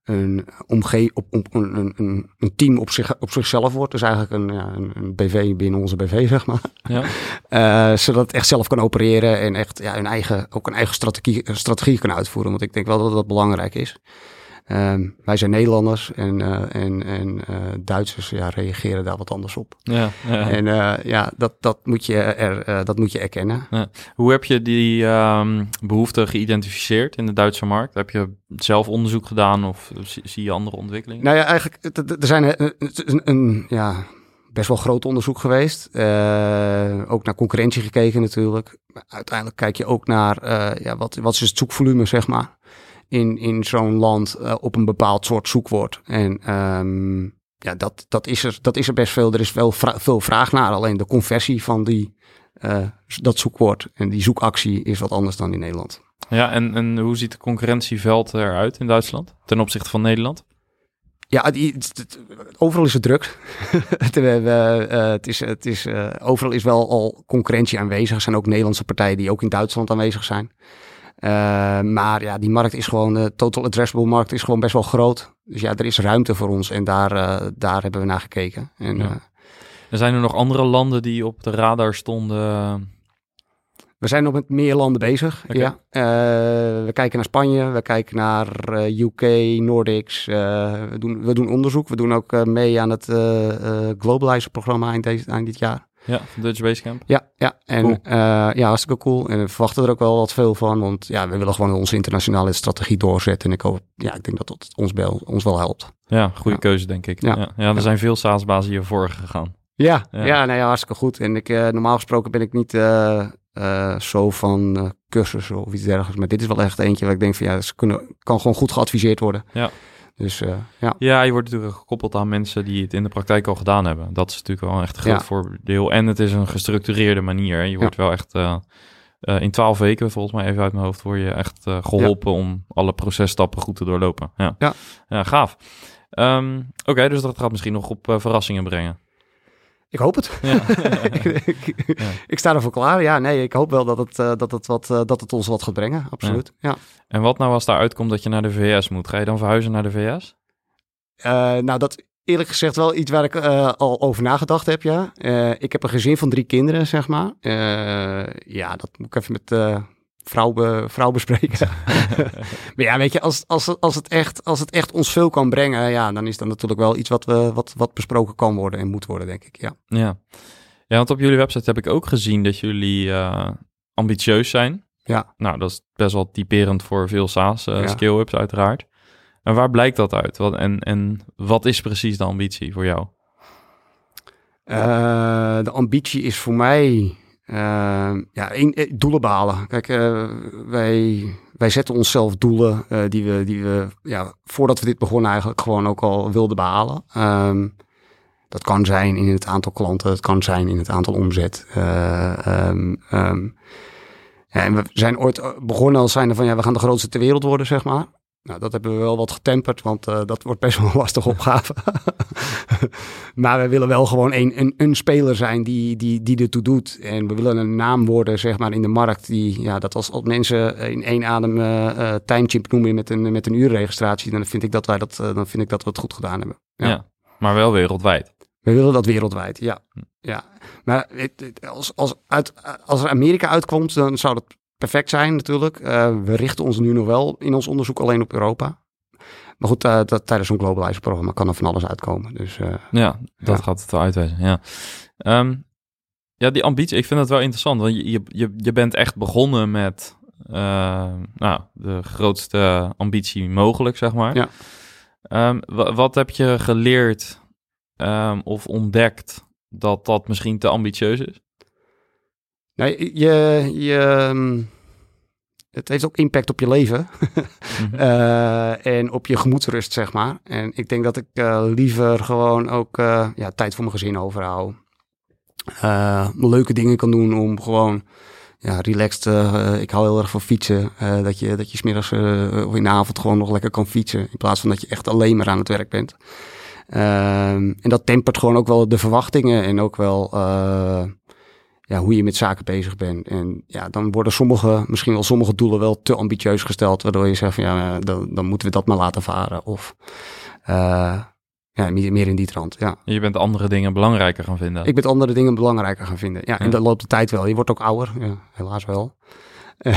B: een, omge op, op, een, een- een, team op, zich, op zichzelf wordt. Dus eigenlijk een, ja, een, een BV binnen onze BV, zeg maar.
A: Ja.
B: Eh, zodat het echt zelf kan opereren en echt ja, een eigen, ook een eigen strategie, strategie kan uitvoeren. Want ik denk wel dat dat belangrijk is. Ehm, wij zijn Nederlanders en, eh, en, en eh, Duitsers ja, reageren daar wat anders op.
A: Ja, ja.
B: En eh, ja, dat, dat, moet je er, dat moet je erkennen.
A: Hoe heb je die ehm, behoefte geïdentificeerd in de Duitse markt? Heb je zelf onderzoek gedaan of zie, je andere ontwikkelingen?
B: Nou ja, eigenlijk, er zijn een, een, een ja, best wel groot onderzoek geweest. Ook naar concurrentie gekeken natuurlijk. Maar uiteindelijk kijk je ook naar, ja, wat, wat is het zoekvolume, zeg maar, in, in zo'n land eh, op een bepaald soort zoekwoord. En ehm, ja, dat, dat, is er, dat is er best veel. Er is wel vra- veel vraag naar, alleen de conversie van die, eh, dat zoekwoord en die zoekactie is wat anders dan in Nederland.
A: Ja, en, en hoe ziet het concurrentieveld eruit in Duitsland ten opzichte van Nederland?
B: Ja, die, het- het- overal is het druk. het, eh, het is, het is, overal is wel al concurrentie aanwezig. Er zijn ook Nederlandse partijen die ook in Duitsland aanwezig zijn. Eh, maar ja, die markt is gewoon, de total addressable markt is gewoon best wel groot. Dus ja, er is ruimte voor ons en daar, eh, daar hebben we naar gekeken. En,
A: Ja.
B: eh,
A: Er zijn er nog andere landen die op de radar stonden?
B: we zijn nog met meer landen bezig. Ja. We kijken naar Spanje, we kijken naar UK, Nordics. we, doen, we doen onderzoek. We doen ook mee aan het Globalizer-programma eind, deze- eind dit jaar.
A: Ja, Dutch Basecamp.
B: Ja, ja. En
A: Cool.
B: eh, ja, hartstikke cool. En we verwachten er ook wel wat veel van. Want ja, we willen gewoon onze internationale strategie doorzetten. En ik hoop, ja, ik denk dat dat ons, wel, ons wel helpt.
A: Ja, goede
B: Ja.
A: keuze denk ik. Ja,
B: Ja.
A: ja, er zijn veel SaaS-bazen hiervoor gegaan.
B: Ja,
A: Ja.
B: ja. nou ja, hartstikke goed. En ik, eh, normaal gesproken ben ik niet eh, zo van cursussen of iets dergelijks. Maar dit is wel echt eentje waar ik denk van ja, ze kunnen, kan gewoon goed geadviseerd worden.
A: Ja.
B: Dus eh, ja.
A: Ja, je wordt natuurlijk gekoppeld aan mensen die het in de praktijk al gedaan hebben. Dat is natuurlijk wel echt een groot
B: Ja.
A: voordeel. En het is een gestructureerde manier. hè. Je wordt wel echt eh, eh, in twaalf weken, volgens mij even uit mijn hoofd, word je echt eh, geholpen om alle processtappen goed te doorlopen. Ja,
B: Ja.
A: ja gaaf. Ehm, Oké, dus dat gaat misschien nog op verrassingen brengen.
B: Ik hoop het.
A: Ja.
B: ik, ik, sta ervoor klaar. Ja, nee, ik hoop wel dat het, eh, dat het, wat, eh, dat het ons wat gaat brengen. Absoluut. Ja.
A: en wat nou als daar uitkomt dat je naar de VS moet? Ga je dan verhuizen naar de VS?
B: Eh, nou, dat eerlijk gezegd wel iets waar ik al over nagedacht heb, ja. Ik heb een gezin van drie kinderen, zeg maar. Ja, dat moet ik even met vrouw, be- vrouw bespreken. maar ja, weet je, als, als, als, het echt, als het echt ons veel kan brengen, ja, dan is dat natuurlijk wel iets wat, we, wat, wat besproken kan worden en moet worden, denk ik, ja.
A: Ja. ja, want op jullie website heb ik ook gezien dat jullie eh, ambitieus zijn.
B: Ja.
A: Nou, dat is best wel typerend voor veel SaaS eh
B: Ja.
A: uiteraard. En waar blijkt dat uit? Wat, en, en wat is precies de ambitie voor jou?
B: Eh, de ambitie is voor mij eh, ja, eh, doelen behalen. Kijk, eh, wij, wij zetten onszelf doelen eh, die we, die we ja, voordat we dit begonnen eigenlijk gewoon ook al wilden behalen. Ehm, dat kan zijn in het aantal klanten, het kan zijn in het aantal omzet. Eh, ehm, ehm, en we zijn ooit begonnen als zijnde van ja, we gaan de grootste ter wereld worden, zeg maar. Nou, dat hebben we wel wat getemperd, want uh, dat wordt best wel een lastige opgave. maar we willen wel gewoon een, een, een speler zijn die, die, die ertoe doet. En we willen een naam worden, zeg maar, in de markt. Die, ja, dat als, als mensen in één adem uh, timechimp noemen met een, met een uurregistratie, dan vind ik dat wij dat, dan vind ik dat we het goed gedaan hebben.
A: Ja, ja maar wel wereldwijd.
B: We willen dat wereldwijd, ja. Hm. ja. Maar als, als, uit, als er Amerika uitkomt, dan zou dat perfect zijn natuurlijk. Uh, we richten ons nu nog wel in ons onderzoek alleen op Europa. Maar goed, uh, dat, tijdens zo'n globalizer-programma kan er van alles uitkomen. Dus, uh,
A: ja, dat ja. gaat het wel uitwijzen. Ja. Um, ja, die ambitie, ik vind dat wel interessant. Want je, je, je bent echt begonnen met nou, de grootste ambitie mogelijk, zeg maar.
B: Ja.
A: Um, wat heb je geleerd um, of ontdekt dat dat misschien te ambitieus is?
B: Nee, je, je, ehm, het heeft ook impact op je leven mm en op je gemoedsrust, zeg maar. En ik denk dat ik uh, liever gewoon ook uh, ja, tijd voor mijn gezin overhoud. leuke dingen kan doen om gewoon ja, relaxed. ik hou heel erg van fietsen. dat je, dat je smiddags of in de avond gewoon nog lekker kan fietsen. In plaats van dat je echt alleen maar aan het werk bent. Ehm, en dat tempert gewoon ook wel de verwachtingen en ook wel ja, hoe je met zaken bezig bent. En ja, dan worden sommige, misschien wel sommige doelen wel te ambitieus gesteld, waardoor je zegt van ja, dan, dan moeten we dat maar laten varen. Of uh, ja, meer in die trant. Ja.
A: Je bent andere dingen belangrijker gaan vinden.
B: Ik ben andere dingen belangrijker gaan vinden. Ja, en dat loopt de tijd wel. Je wordt ook ouder, ja, helaas wel.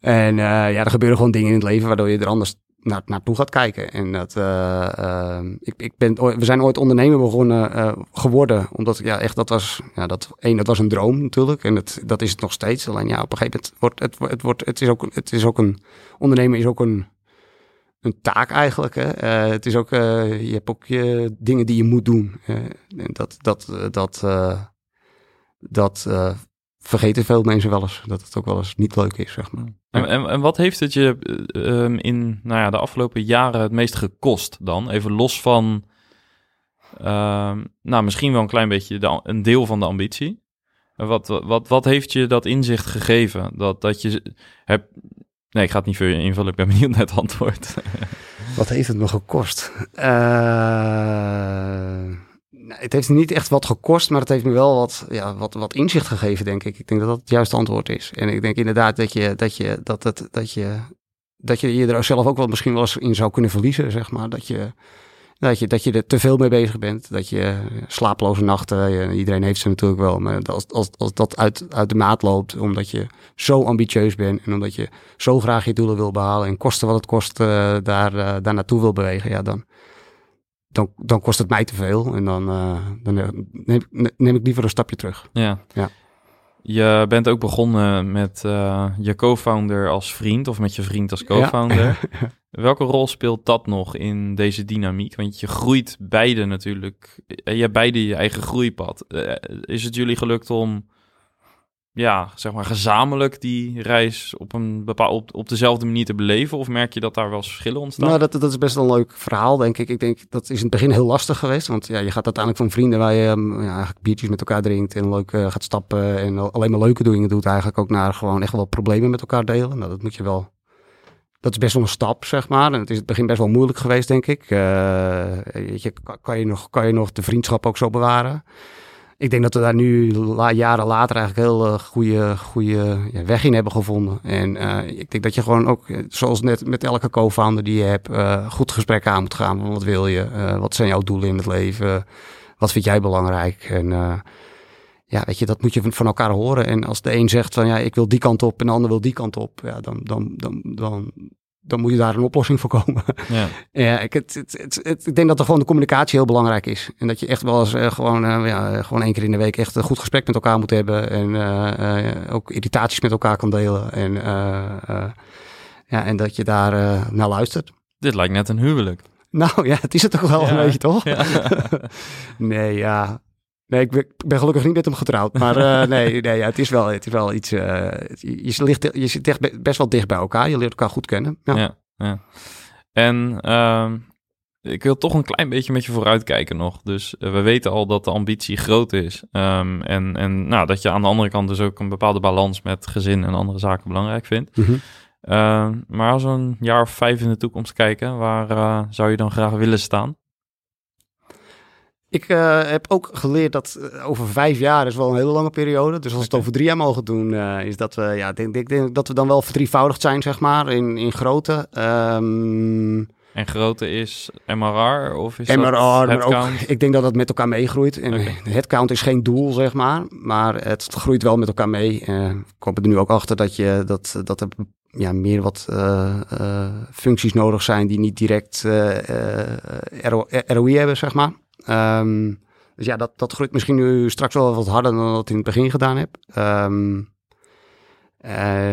B: en uh, ja, er gebeuren gewoon dingen in het leven waardoor je er anders naar, naartoe gaat kijken. En dat, uh, uh, ik, ik ben, we zijn ooit ondernemer begonnen uh, geworden, omdat ja, echt dat was, ja, dat één, dat was een droom natuurlijk, en dat, dat is het nog steeds. Alleen ja, op een gegeven moment wordt het, het wordt, het is ook, het is ook een ondernemen is ook een, een taak eigenlijk. Hè. het is ook, je hebt ook je dingen die je moet doen. en dat, dat, dat, dat vergeten veel mensen wel eens. Dat het ook wel eens niet leuk is, zeg maar.
A: En, en, en wat heeft het je um, in nou ja, de afgelopen jaren het meest gekost dan? Even los van, um, nou misschien wel een klein beetje de, een deel van de ambitie. Wat, wat, wat heeft je dat inzicht gegeven? Dat, dat je hebt... Nee, ik ga het niet voor je invullen. Ik ben benieuwd naar het antwoord.
B: wat heeft het me gekost? Uh het heeft niet echt wat gekost, maar het heeft me wel wat, ja, wat, wat inzicht gegeven, denk ik. Ik denk dat dat het juiste antwoord is. En ik denk inderdaad dat je, dat je, dat het, dat je, dat je er zelf ook wel misschien wel eens in zou kunnen verliezen, zeg maar. Dat je, dat je, dat je er te veel mee bezig bent. Dat je slaaploze nachten, iedereen heeft ze natuurlijk wel. Maar als, als, als dat uit, uit de maat loopt, omdat je zo ambitieus bent en omdat je zo graag je doelen wil behalen en kosten wat het kost uh, daar, uh, daar naartoe wil bewegen, ja, dan, dan, dan kost het mij te veel. En dan, uh, dan neem, neem, ik liever een stapje terug.
A: Ja. ja. Je bent ook begonnen met uh, je co-founder als vriend of met je vriend als co-founder. Welke rol speelt dat nog in deze dynamiek? Want je groeit beide natuurlijk. Je hebt beide je eigen groeipad. Is het jullie gelukt om ja, zeg maar gezamenlijk die reis op, een bepaald, op, op dezelfde manier te beleven? Of merk je dat daar wel verschillen ontstaan?
B: Nou, dat, dat is best een leuk verhaal, denk ik. Ik denk dat is in het begin heel lastig geweest. Want ja, je gaat uiteindelijk van vrienden waar je ja, eigenlijk biertjes met elkaar drinkt en leuk uh, gaat stappen en alleen maar leuke dingen doet, eigenlijk ook naar gewoon echt wel problemen met elkaar delen. Nou, dat moet je wel. Dat is best wel een stap, zeg maar. En het is in het begin best wel moeilijk geweest, denk ik. Weet je, kan, je nog, kan je nog de vriendschap ook zo bewaren? Ik denk dat we daar nu jaren later eigenlijk heel uh, goede, goede ja, weg in hebben gevonden. En uh, ik denk dat je gewoon ook, eh, zoals net met elke co-founder die je hebt, goed gesprek aan moet gaan. Wat wil je? wat zijn jouw doelen in het leven? Wat vind jij belangrijk? En ja, weet je, dat moet je van, van, elkaar horen. En als de een zegt van ja, ik wil die kant op en de ander wil die kant op, ja, dan, dan, dan, dan, dan moet je daar een oplossing voor komen. Ja. ja ik, het, het, het, ik denk dat er gewoon de communicatie heel belangrijk is. En dat je echt wel eens uh, gewoon, uh, ja, gewoon één keer in de week echt een goed gesprek met elkaar moet hebben. En uh, ook irritaties met elkaar kan delen. En, ja, en dat je daar naar luistert.
A: Dit lijkt net een huwelijk.
B: Nou ja, het is het toch wel ja. een beetje, toch? Ja. nee, ja. Nee, ik ben, gelukkig niet met hem getrouwd. Maar uh, nee, nee ja, het, is wel, het is wel iets. Uh, je, ligt, je zit echt best wel dicht bij elkaar. Je leert elkaar goed kennen. Ja,
A: ja. ja. En uh, ik wil toch een klein beetje met je vooruitkijken nog. Dus uh, we weten al dat de ambitie groot is. Um, en en nou, dat je aan de andere kant dus ook een bepaalde balans met gezin en andere zaken belangrijk vindt. Mm Uh, maar als we een jaar of vijf in de toekomst kijken, waar zou je dan graag willen staan?
B: Ik uh, heb ook geleerd dat over vijf jaar is wel een hele lange periode. Dus als we het over drie jaar mogen doen, is dat we, ja, denk, denk, denk dat we dan wel verdrievoudigd zijn, zeg maar, in, in grootte. Um,
A: en grootte is MRR of is
B: MRR,
A: dat
B: maar ook, ik denk dat dat met elkaar meegroeit. En okay. headcount is geen doel, zeg maar, maar het groeit wel met elkaar mee. Ik kom er nu ook achter dat, je, dat, dat er ja, meer wat functies nodig zijn die niet direct ROI hebben, zeg maar. Um, dus ja, dat, dat groeit misschien nu straks wel wat harder dan dat ik in het begin gedaan heb. Um,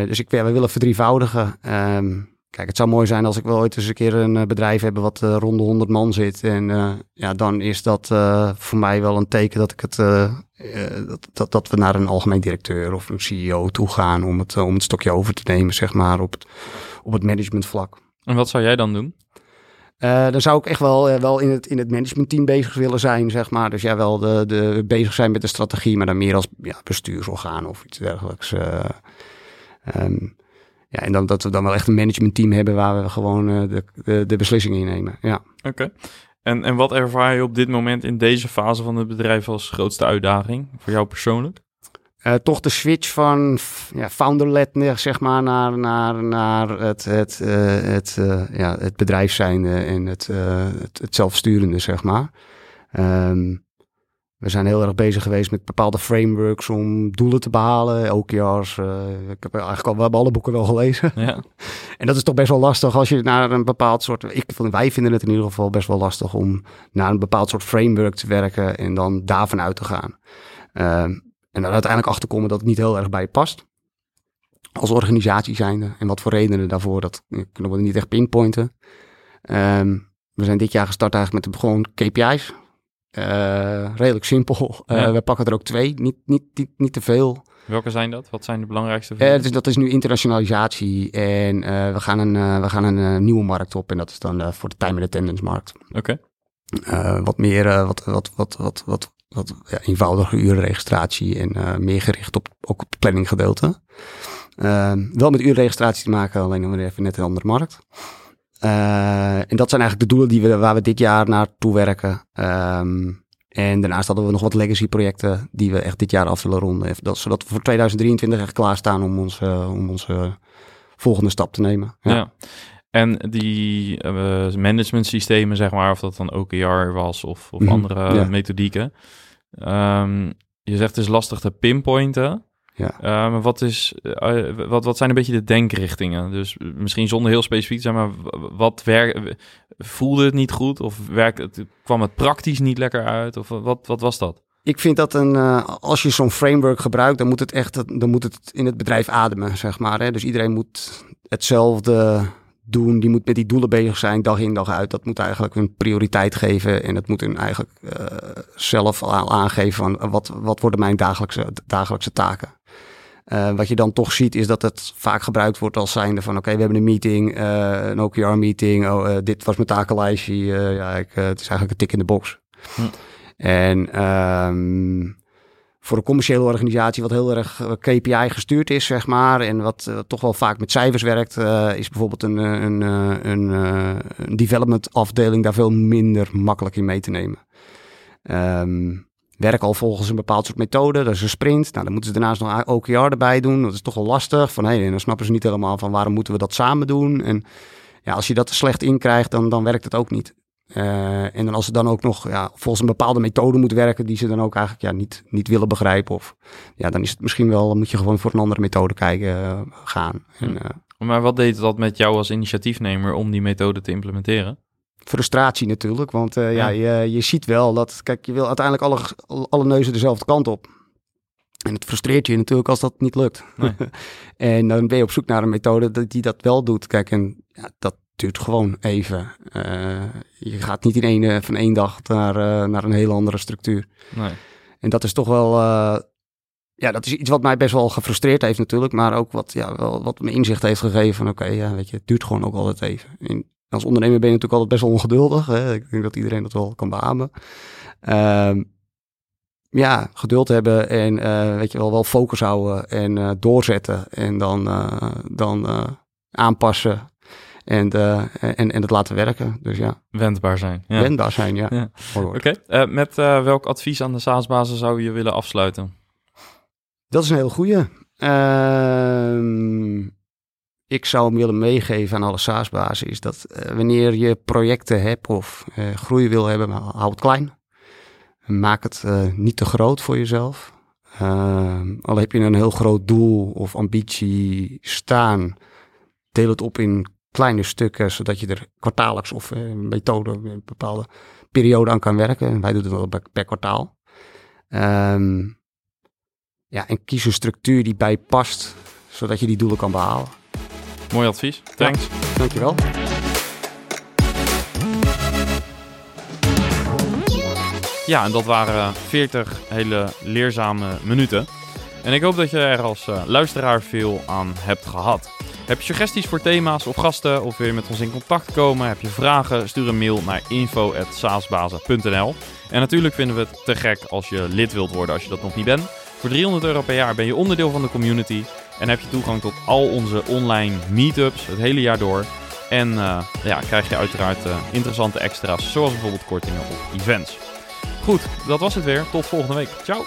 B: dus ik, ja, we willen verdrievoudigen. Um, Kijk, het zou mooi zijn als ik wel ooit eens een keer een bedrijf heb wat uh, rond de 100 man zit. En ja, dan is dat voor mij wel een teken dat ik het dat, dat, dat, we naar een algemeen directeur of een CEO toe gaan om het, om het stokje over te nemen, zeg maar, op het, op het managementvlak.
A: En wat zou jij dan doen?
B: Dan zou ik echt wel, wel in, het, in het managementteam bezig willen zijn, zeg maar. Dus ja, wel de, de, bezig zijn met de strategie, maar dan meer als ja, bestuursorgaan of iets dergelijks. Um, ja, en dan dat we dan wel echt een managementteam hebben waar we gewoon de, de, beslissingen in nemen. Ja.
A: Oké. En, en wat ervaar je op dit moment in deze fase van het bedrijf als grootste uitdaging voor jou persoonlijk?
B: Uh, toch de switch van ja, founder-led zeg maar, naar, naar, naar het, het, uh, het, ja, het bedrijf zijn en het, het, het, zelfsturende, zeg maar. Um, we zijn heel erg bezig geweest met bepaalde frameworks om doelen te behalen. OKR's. Ik heb eigenlijk al, we hebben alle boeken wel gelezen. Ja. en dat is toch best wel lastig als je naar een bepaald soort. Ik, wij vinden het in ieder geval best wel lastig om naar een bepaald soort framework te werken en dan daarvan uit te gaan. Uh, en dan uiteindelijk achter komen dat het niet heel erg bij je past. Als organisatie zijnde. En wat voor redenen daarvoor, dat kunnen we niet echt pinpointen. Um, we zijn dit jaar gestart eigenlijk met de, gewoon KPI's. Uh, redelijk simpel. Uh, We pakken er ook twee, niet, niet, niet, niet te veel.
A: Welke zijn dat? Wat zijn de belangrijkste?
B: Uh, dus dat is nu internationalisatie. En we gaan een, we gaan een nieuwe markt op. En dat is dan voor de time and attendance markt.
A: Oké.
B: Okay. wat meer, wat, wat, wat, wat, wat, wat ja, eenvoudige urenregistratie. En meer gericht op ook op planninggedeelte. wel met urenregistratie te maken, alleen dan weer even net een andere markt. Uh, en dat zijn eigenlijk de doelen die we, waar we dit jaar naartoe werken. Um, en daarnaast hadden we nog wat legacy projecten die we echt dit jaar af willen ronden. Dat, zodat we voor 2023 echt klaarstaan om onze, om onze volgende stap te nemen.
A: Ja. En die uh, management systemen, zeg maar, of dat dan OKR was of, of mm -hmm. andere ja. methodieken. Um, je zegt het is lastig te pinpointen. Ja. Uh, wat, is, uh, wat, wat zijn een beetje de denkrichtingen? Dus misschien zonder heel specifiek te zijn, maar wat werk, voelde het niet goed? Of werkte het, kwam het praktisch niet lekker uit? Of wat, wat was dat?
B: Ik vind dat een, uh, als je zo'n framework gebruikt, dan moet het echt dan moet het in het bedrijf ademen, zeg maar. Hè? Dus iedereen moet hetzelfde doen. Die moet met die doelen bezig zijn, dag in dag uit. Dat moet eigenlijk een prioriteit geven. En dat moet hun eigenlijk uh, zelf al aangeven van wat, wat worden mijn dagelijkse, dagelijkse taken. Uh, wat je dan toch ziet is dat het vaak gebruikt wordt als zijnde van oké, we hebben een meeting, uh, een OKR-meeting. Oh, dit was mijn takenlijstje. ja, ik, het is eigenlijk een tik in de box. Hm. En um, voor een commerciële organisatie wat heel erg KPI gestuurd is, zeg maar, en wat toch wel vaak met cijfers werkt, is bijvoorbeeld een, een, een, een development afdeling daar veel minder makkelijk in mee te nemen. Um, werk al volgens een bepaald soort methode. Dat is een sprint. Nou, dan moeten ze daarnaast nog OKR erbij doen. Dat is toch wel lastig. Van hey, dan snappen ze niet helemaal van waarom moeten we dat samen doen. En ja, als je dat slecht in krijgt, dan, dan werkt het ook niet. Uh, en dan als ze dan ook nog ja, volgens een bepaalde methode moet werken, die ze dan ook eigenlijk ja, niet, niet willen begrijpen. Of ja, dan is het misschien wel, dan moet je gewoon voor een andere methode kijken, uh, gaan. En, uh,
A: maar wat deed dat met jou als initiatiefnemer om die methode te implementeren?
B: frustratie natuurlijk. Want ja, ja je, je ziet wel dat, kijk, je wil uiteindelijk alle, alle neuzen dezelfde kant op. En het frustreert je natuurlijk als dat niet lukt. Nee. en dan ben je op zoek naar een methode die dat wel doet. Kijk, en ja, dat duurt gewoon even. Uh, je gaat niet in één, van één dag naar, uh, naar een hele andere structuur. Nee. En dat is toch wel, ja, dat is iets wat mij best wel gefrustreerd heeft natuurlijk. Maar ook wat, ja, wel, wat me inzicht heeft gegeven van oké, ja, weet je, het duurt gewoon ook altijd even. En als ondernemer ben je natuurlijk altijd best wel ongeduldig. Hè? Ik denk dat iedereen dat wel kan beamen. Uh, ja, geduld hebben en uh, weet je wel, wel focus houden en uh, doorzetten. En dan, uh, dan aanpassen en, uh, en, en het laten werken. Dus ja.
A: Wendbaar zijn.
B: Ja. Wendbaar zijn, ja.
A: ja. Oké, okay. uh, met uh, welk advies aan de SaaS-bazen zou je willen afsluiten?
B: Dat is een heel goede. Ehm, ik zou hem willen meegeven aan alle SaaS-bazen is dat wanneer je projecten hebt of groei wil hebben, hou het klein. Maak het niet te groot voor jezelf. Ehm, al heb je een heel groot doel of ambitie staan, deel het op in kleine stukken, zodat je er kwartaallijks of uh, methode, een bepaalde periode aan kan werken. En wij doen het wel per, per kwartaal. Um, ja, en kies een structuur die bij past, zodat je die doelen kan behalen.
A: Mooi advies. Thanks.
B: Ja, dankjewel.
A: Ja, en dat waren 40 hele leerzame minuten. En ik hoop dat je er als uh, luisteraar veel aan hebt gehad. Heb je suggesties voor thema's of gasten of wil je met ons in contact komen? Heb je vragen? Stuur een mail naar info.saasbazen.nl En natuurlijk vinden we het te gek als je lid wilt worden als je dat nog niet bent. Voor 300 euro per jaar ben je onderdeel van de community en heb je toegang tot al onze online meetups het hele jaar door. En uh, ja, krijg je uiteraard uh, interessante extra's, zoals bijvoorbeeld kortingen op events. Goed, dat was het weer. Tot volgende week. Ciao!